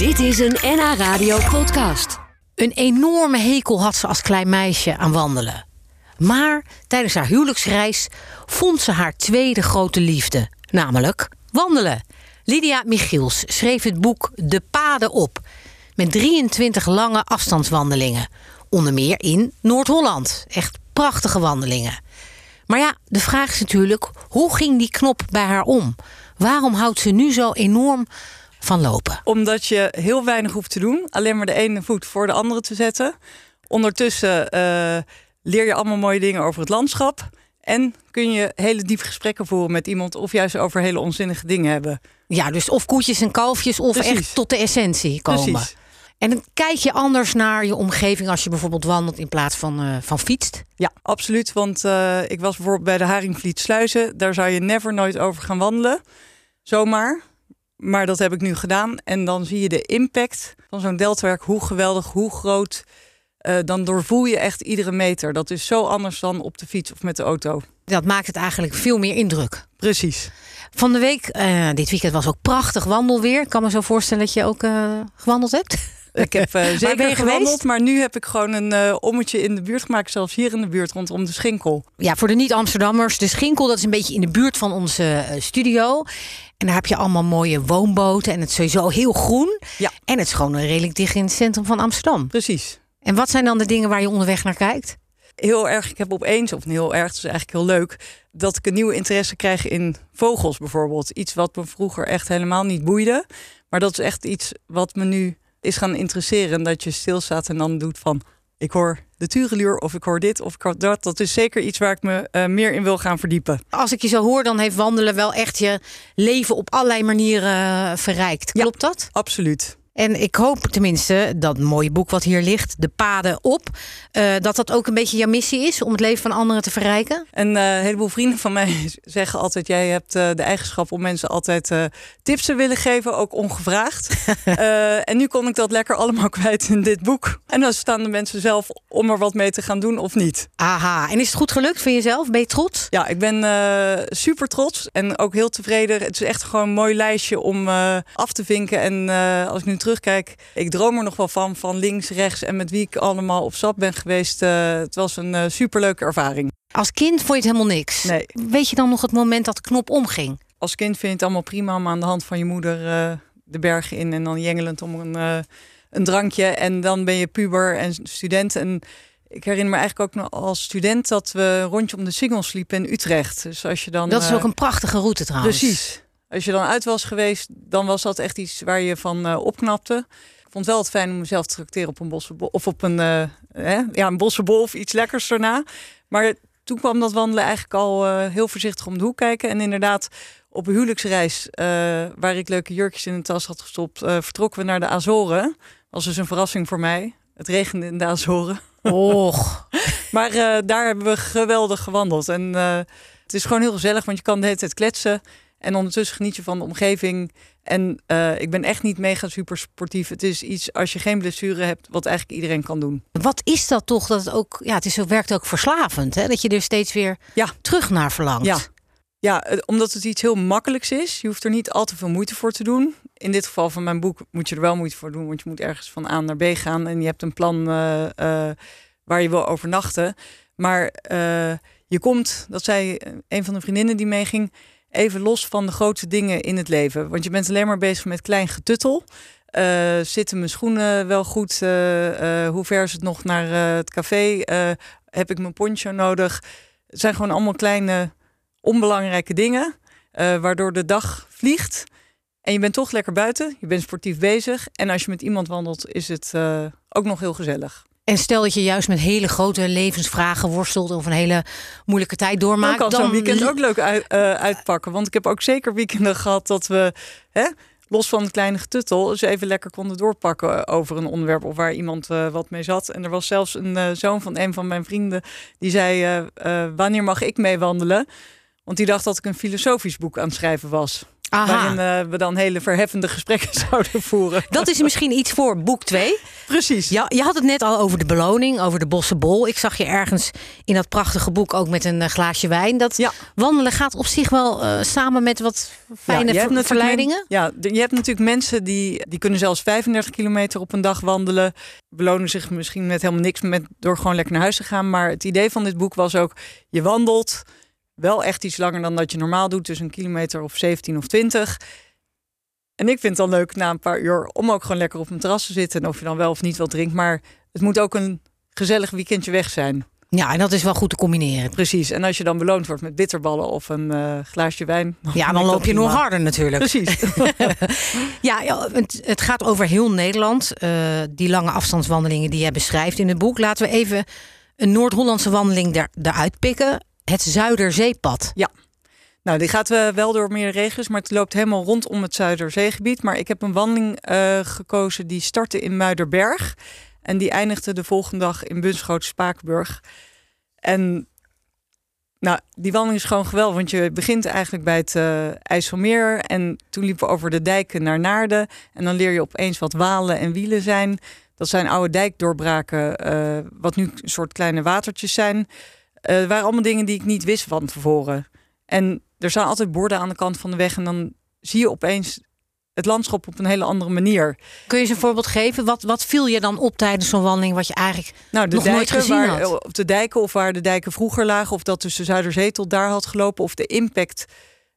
Dit is een NH Radio podcast. Een enorme hekel had ze als klein meisje aan wandelen. Maar tijdens haar huwelijksreis vond ze haar tweede grote liefde, namelijk wandelen. Lydia Michiels schreef het boek De Paden op, met 23 lange afstandswandelingen. Onder meer in Noord-Holland. Echt prachtige wandelingen. Maar ja, de vraag is natuurlijk, hoe ging die knop bij haar om? Waarom houdt ze nu zo enorm van lopen? Omdat je heel weinig hoeft te doen. Alleen maar de ene voet voor de andere te zetten. Ondertussen eh, leer je allemaal mooie dingen over het landschap. En kun je hele diepe gesprekken voeren met iemand... of juist over hele onzinnige dingen hebben. Ja, dus of koetjes en kalfjes of Precies. echt tot de essentie komen. Precies. En dan kijk je anders naar je omgeving als je bijvoorbeeld wandelt in plaats van, eh, van fietst. Ja, absoluut. Want eh, ik was bijvoorbeeld bij de Haringvliet Sluizen. Daar zou je never nooit over gaan wandelen. Zomaar. Maar dat heb ik nu gedaan. En dan zie je de impact van zo'n deltawerk. Hoe geweldig, hoe groot. Eh, dan doorvoel je echt iedere meter. Dat is zo anders dan op de fiets of met de auto. Dat maakt het eigenlijk veel meer indruk. Precies. Van de week, eh, dit weekend was ook prachtig wandelweer. Ik kan me zo voorstellen dat je ook eh, gewandeld hebt. Ik heb eh, zeker ben je gewandeld, geweest? maar nu heb ik gewoon een eh, ommetje in de buurt gemaakt. Zelfs hier in de buurt, rondom de Schinkel. Ja, voor de niet-Amsterdammers. De Schinkel, dat is een beetje in de buurt van onze eh, studio. En daar heb je allemaal mooie woonboten. En het is sowieso heel groen. Ja. En het is gewoon redelijk dicht in het centrum van Amsterdam. Precies. En wat zijn dan de dingen waar je onderweg naar kijkt? Heel erg, ik heb opeens, of heel erg, het is eigenlijk heel leuk... dat ik een nieuwe interesse krijg in vogels bijvoorbeeld. Iets wat me vroeger echt helemaal niet boeide. Maar dat is echt iets wat me nu is gaan interesseren. Dat je stilstaat en dan doet van... ik hoor de tureluur of ik hoor dit of ik hoor dat. Dat is zeker iets waar ik me eh, meer in wil gaan verdiepen. Als ik je zo hoor, dan heeft wandelen wel echt je leven op allerlei manieren eh, verrijkt. Ja. Klopt dat? Absoluut. En ik hoop tenminste dat mooie boek wat hier ligt, De Paden op, eh, dat dat ook een beetje jouw missie is om het leven van anderen te verrijken. En eh, een heleboel vrienden van mij zeggen altijd: jij hebt eh, de eigenschap om mensen altijd tips te willen geven, ook ongevraagd. En nu kon ik dat lekker allemaal kwijt in dit boek. En dan staan de mensen zelf om er wat mee te gaan doen of niet. Aha, en is het goed gelukt voor jezelf? Ben je trots? Ja, ik ben super trots en ook heel tevreden. Het is echt gewoon een mooi lijstje om af te vinken. En als ik nu terugkijk, ik droom er nog wel van, van links, rechts en met wie ik allemaal op stap ben geweest. Eh, het was een eh, superleuke ervaring. Als kind vond je het helemaal niks. Nee. Weet je dan nog het moment dat de knop omging? als kind vind je het allemaal prima om aan de hand van je moeder eh, de bergen in en dan jengelend om een, een drankje. En dan ben je puber en student. En ik herinner me eigenlijk ook nog als student dat we rondje om de singels liepen in Utrecht. Dus als je dan. Dat is ook een prachtige route trouwens. Precies. Als je dan uit was geweest, dan was dat echt iets waar je van eh, opknapte. Ik vond het wel het fijn om mezelf te tracteren op een bossenbol of op een, eh, hè, ja, een bossenbol of iets lekkers daarna. Maar toen kwam dat wandelen eigenlijk al eh, heel voorzichtig om de hoek kijken. En inderdaad, op een huwelijksreis, waar ik leuke jurkjes in de tas had gestopt, vertrokken we naar de Azoren. was dus een verrassing voor mij. Het regende in de Azoren. Och, Maar daar hebben we geweldig gewandeld. En het is gewoon heel gezellig, want je kan de hele tijd kletsen. En ondertussen geniet je van de omgeving. En eh, ik ben echt niet mega super sportief. Het is iets, als je geen blessure hebt, wat eigenlijk iedereen kan doen. wat is dat toch? Dat het ook, ja, het is, werkt ook verslavend, hè? Dat je er steeds weer Ja. terug naar verlangt. Ja. Ja, eh, omdat het iets heel makkelijks is. Je hoeft er niet al te veel moeite voor te doen. In dit geval van mijn boek moet je er wel moeite voor doen. Want je moet ergens van A naar B gaan. En je hebt een plan eh, waar je wil overnachten. Maar je komt, dat zei een van de vriendinnen die meeging... even los van de grote dingen in het leven. Want je bent alleen maar bezig met klein getuttel. Eh, zitten mijn schoenen wel goed? Eh, eh, hoe ver is het nog naar het café? Heb ik mijn poncho nodig? Het zijn gewoon allemaal kleine onbelangrijke dingen, waardoor de dag vliegt. En je bent toch lekker buiten, je bent sportief bezig. En als je met iemand wandelt, is het ook nog heel gezellig. En stel dat je juist met hele grote levensvragen worstelt of een hele moeilijke tijd doormaakt. Dan kan zo'n weekend ook leuk uit- eh, uitpakken. Want ik heb ook zeker weekenden gehad dat we, hè, los van het kleine getuttel, eens even lekker konden doorpakken over een onderwerp of waar iemand eh, wat mee zat. En er was zelfs een eh, zoon van een van mijn vrienden die zei: Wanneer mag ik mee wandelen? Want die dacht dat ik een filosofisch boek aan het schrijven was. Aha. Waarin eh, we dan hele verheffende gesprekken zouden voeren. Dat is misschien iets voor boek 2. Precies. Ja, je had het net al over de beloning, over de bossenbol. Ik zag je ergens in dat prachtige boek ook met een eh, glaasje wijn. Dat Ja. wandelen gaat op zich wel eh, samen met wat fijne ver- verleidingen. ja, je hebt natuurlijk mensen die, die kunnen zelfs 35 kilometer op een dag wandelen. Belonen zich misschien met helemaal niks met, door gewoon lekker naar huis te gaan. Maar het idee van dit boek was ook, je wandelt wel echt iets langer dan dat je normaal doet. Dus een kilometer of 17 of 20. En ik vind het dan leuk na een paar uur om ook gewoon lekker op een terras te zitten. En of je dan wel of niet wat drinkt. Maar het moet ook een gezellig weekendje weg zijn. Ja, en dat is wel goed te combineren. Precies. En als je dan beloond wordt met bitterballen of een eh, glaasje wijn. Ja, dan loop je nog harder natuurlijk. Precies. Ja, het, het gaat over heel Nederland. eh, die lange afstandswandelingen die jij beschrijft in het boek. Laten we even een Noord-Hollandse wandeling daar, eruit pikken. Het Zuiderzeepad. Nou, die gaat eh, wel door meerdere regio's, maar het loopt helemaal rondom het Zuiderzeegebied. Maar ik heb een wandeling eh, gekozen die startte in Muiderberg. En die eindigde de volgende dag in Bunschoten-Spakenburg. En nou, die wandeling is gewoon geweldig, want je begint eigenlijk bij het eh, IJsselmeer. En toen liepen we over de dijken naar Naarden. En dan leer je opeens wat walen en wielen zijn. Dat zijn oude dijkdoorbraken, wat nu een soort kleine watertjes zijn. Eh, Het waren allemaal dingen die ik niet wist van tevoren. En er staan altijd borden aan de kant van de weg. En dan zie je opeens het landschap op een hele andere manier. Kun je eens een voorbeeld geven? Wat, wat viel je dan op tijdens zo'n wandeling wat je eigenlijk... Nou, de Nog nooit gezien waar, had. op de dijken of waar de dijken vroeger lagen, of dat dus de Zuiderzee tot daar had gelopen, of de impact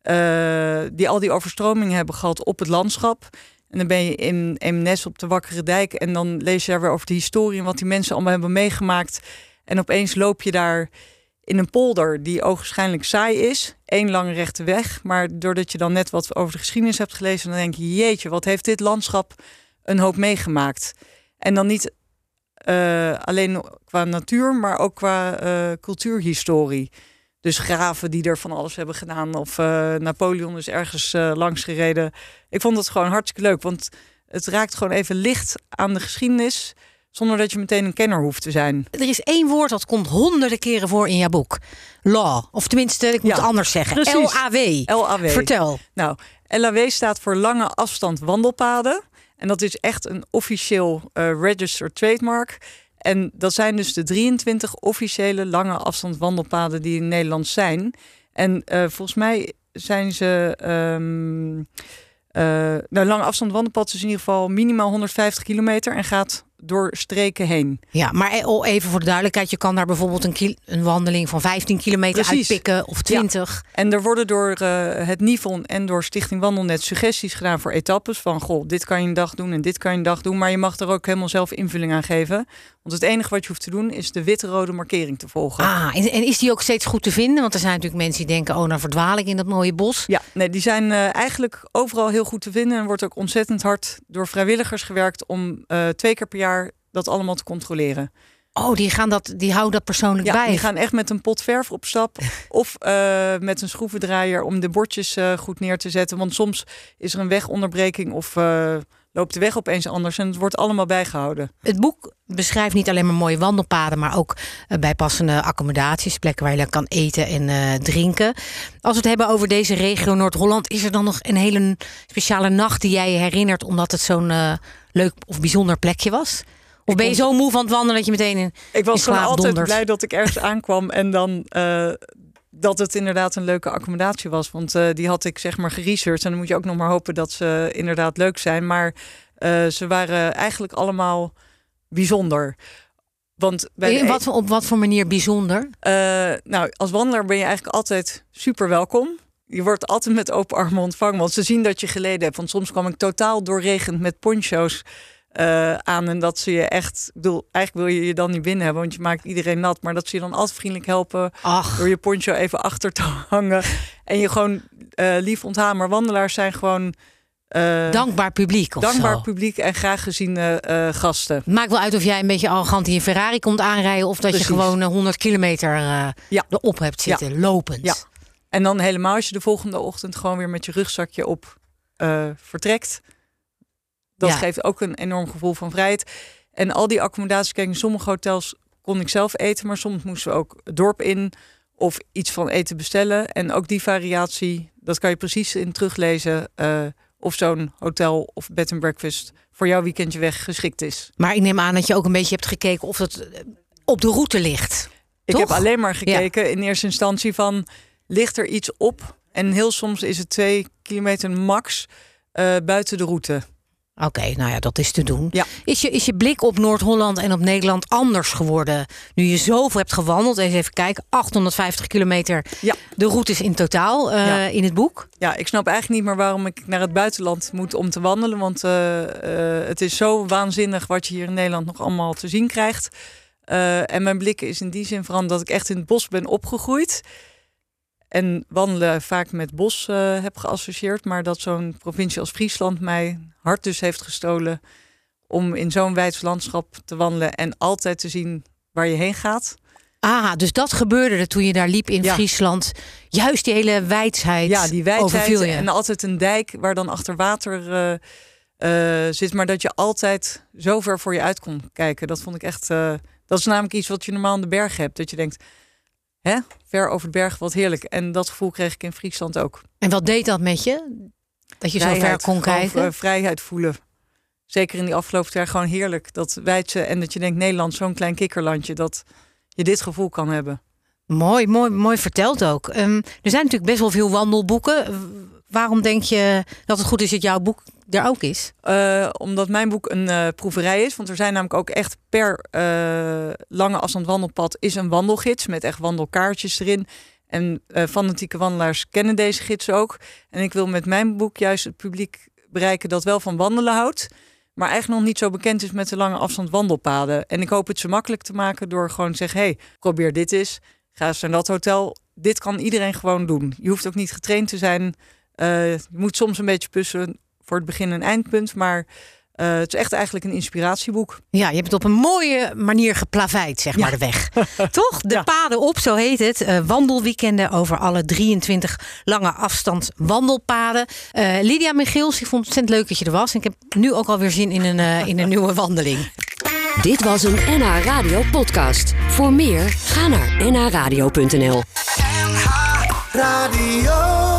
eh, die al die overstromingen hebben gehad op het landschap. En dan ben je in Eemnes op de Wakkere Dijk en dan lees je daar weer over de historie en wat die mensen allemaal hebben meegemaakt. En opeens loop je daar in een polder die ogenschijnlijk saai is. Eén lange rechte weg. Maar doordat je dan net wat over de geschiedenis hebt gelezen, dan denk je, jeetje, wat heeft dit landschap een hoop meegemaakt. En dan niet eh, alleen qua natuur, maar ook qua eh, cultuurhistorie. Dus graven die er van alles hebben gedaan. Of eh, Napoleon is ergens langs gereden. Ik vond het gewoon hartstikke leuk. Want het raakt gewoon even licht aan de geschiedenis. Zonder dat je meteen een kenner hoeft te zijn. Er is één woord dat komt honderden keren voor in jouw boek. Law. Of tenminste, ik moet Ja, het anders zeggen. LAW. LAW. Vertel. Nou, LAW staat voor lange afstand wandelpaden. En dat is echt een officieel eh, registered trademark. En dat zijn dus de 23 officiële lange afstand wandelpaden die in Nederland zijn. En eh, volgens mij zijn ze. eh, nou, lange afstand wandelpad is in ieder geval minimaal 150 kilometer en gaat door streken heen. Ja, maar e- oh, even voor de duidelijkheid. Je kan daar bijvoorbeeld een, een wandeling van 15 kilometer Precies. uitpikken. Of 20. En er worden door eh, het NIVON en door Stichting Wandelnet suggesties gedaan voor etappes. Van goh, dit kan je een dag doen en dit kan je een dag doen. Maar je mag er ook helemaal zelf invulling aan geven. Want het enige wat je hoeft te doen is de witte-rode markering te volgen. Ah, en, en is die ook steeds goed te vinden? Want er zijn natuurlijk mensen die denken... oh, nou verdwaal ik in dat mooie bos. Ja, nee, die zijn eh, eigenlijk overal heel goed te vinden. En wordt ook ontzettend hard door vrijwilligers gewerkt om eh, twee keer per jaar dat allemaal te controleren. Oh, die, gaan dat, die houden dat persoonlijk Ja, bij. die gaan echt met een pot verf op stap. of eh, met een schroevendraaier om de bordjes eh, goed neer te zetten. Want soms is er een wegonderbreking of eh, loopt de weg opeens anders. En het wordt allemaal bijgehouden. Het boek beschrijft niet alleen maar mooie wandelpaden... maar ook eh, bijpassende accommodaties. Plekken waar je kan eten en eh, drinken. Als we het hebben over deze regio Noord-Holland... is er dan nog een hele speciale nacht die jij je herinnert... omdat het zo'n eh, leuk of bijzonder plekje was? Of ben je zo moe van het wandelen dat je meteen in... Ik was gewoon altijd dondert? blij dat ik ergens aankwam en dan dat het inderdaad een leuke accommodatie was. Want eh, die had ik zeg maar geresearched en dan moet je ook nog maar hopen dat ze inderdaad leuk zijn. Maar eh, ze waren eigenlijk allemaal bijzonder. Want bij In wat, op wat voor manier bijzonder? Eh, nou, als wandelaar ben je eigenlijk altijd super welkom. Je wordt altijd met open armen ontvangen, want ze zien dat je geleden hebt. Want soms kwam ik totaal doorregend met poncho's eh, aan. En dat ze je echt, ik bedoel, eigenlijk wil je je dan niet binnen hebben, want je maakt iedereen nat. Maar dat ze je dan altijd vriendelijk helpen Ach, door je poncho even achter te hangen. En je gewoon eh, lief onthaan. Maar wandelaars zijn gewoon eh, dankbaar publiek of dankbaar zo. publiek en graag geziene eh, gasten. Maakt wel uit of jij een beetje arrogant in je Ferrari komt aanrijden... of dat Precies. je gewoon eh, 100 kilometer Ja. erop hebt zitten, lopend. Ja. En dan helemaal als je de volgende ochtend gewoon weer met je rugzakje op vertrekt. Dat Ja. geeft ook een enorm gevoel van vrijheid. En al die accommodaties, kijk, in sommige hotels kon ik zelf eten, maar soms moesten we ook het dorp in of iets van eten bestellen. En ook die variatie, dat kan je precies in teruglezen uh, of zo'n hotel of bed and breakfast voor jouw weekendje weg geschikt is. Maar ik neem aan dat je ook een beetje hebt gekeken of het op de route ligt. Ik heb alleen maar gekeken in eerste instantie van ligt er iets op? En heel soms is het twee kilometer max uh, buiten de route. Oké, nou ja, dat is te doen. Ja. Is, je, is je blik op Noord-Holland en op Nederland anders geworden? Nu je zoveel hebt gewandeld, even kijken, 850 kilometer. Ja. De routes in totaal uh, in het boek. Ja, ik snap eigenlijk niet meer waarom ik naar het buitenland moet om te wandelen. Want uh, uh, het is zo waanzinnig wat je hier in Nederland nog allemaal te zien krijgt. en mijn blik is in die zin veranderd dat ik echt in het bos ben opgegroeid. En wandelen vaak met bos uh, heb geassocieerd. Maar dat zo'n provincie als Friesland mij hart dus heeft gestolen. om in zo'n wijds landschap te wandelen. en altijd te zien waar je heen gaat. Ah, dus dat gebeurde er toen je daar liep in Ja. Friesland. Juist die hele wijsheid. Ja, die je. en altijd een dijk waar dan achter water eh, eh, zit. Maar dat je altijd zo ver voor je uit kon kijken. Dat vond ik echt. dat is namelijk iets wat je normaal in de bergen hebt. Dat je denkt, hè, ver over de berg, wat heerlijk. En dat gevoel kreeg ik in Friesland ook. En wat deed dat met je? Dat je zo ver kon kijken? eh, vrijheid voelen. Zeker in die afgelopen jaar gewoon heerlijk. Dat wijdse en dat je denkt, Nederland, zo'n klein kikkerlandje. Dat je dit gevoel kan hebben. Mooi, mooi, mooi verteld ook. Ehm, er zijn natuurlijk best wel veel wandelboeken. Waarom denk je dat het goed is dat jouw boek er ook is? Eh, omdat mijn boek een eh, proeverij is. Want er zijn namelijk ook echt per eh, lange afstand wandelpad is een wandelgids. Met echt wandelkaartjes erin. En fanatieke wandelaars kennen deze gids ook. En ik wil met mijn boek juist het publiek bereiken dat wel van wandelen houdt. Maar eigenlijk nog niet zo bekend is met de lange afstand wandelpaden. En ik hoop het zo makkelijk te maken door gewoon te zeggen... hey, probeer dit eens. Ga eens naar dat hotel. Dit kan iedereen gewoon doen. Je hoeft ook niet getraind te zijn. Eh, je moet soms een beetje puzzelen voor het begin en eindpunt. Maar eh, het is echt eigenlijk een inspiratieboek. Ja, je hebt het op een mooie manier geplaveid, zeg maar, de weg. Toch? De Ja. paden op, zo heet het. Eh, wandelweekenden over alle 23 lange afstand wandelpaden. Eh, Lydia Michiels, ik vond het ontzettend leuk dat je er was. En ik heb nu ook alweer zin in een, in een nieuwe wandeling. Dit was een NH Radio podcast. Voor meer, ga naar nhradio.nl. Radio.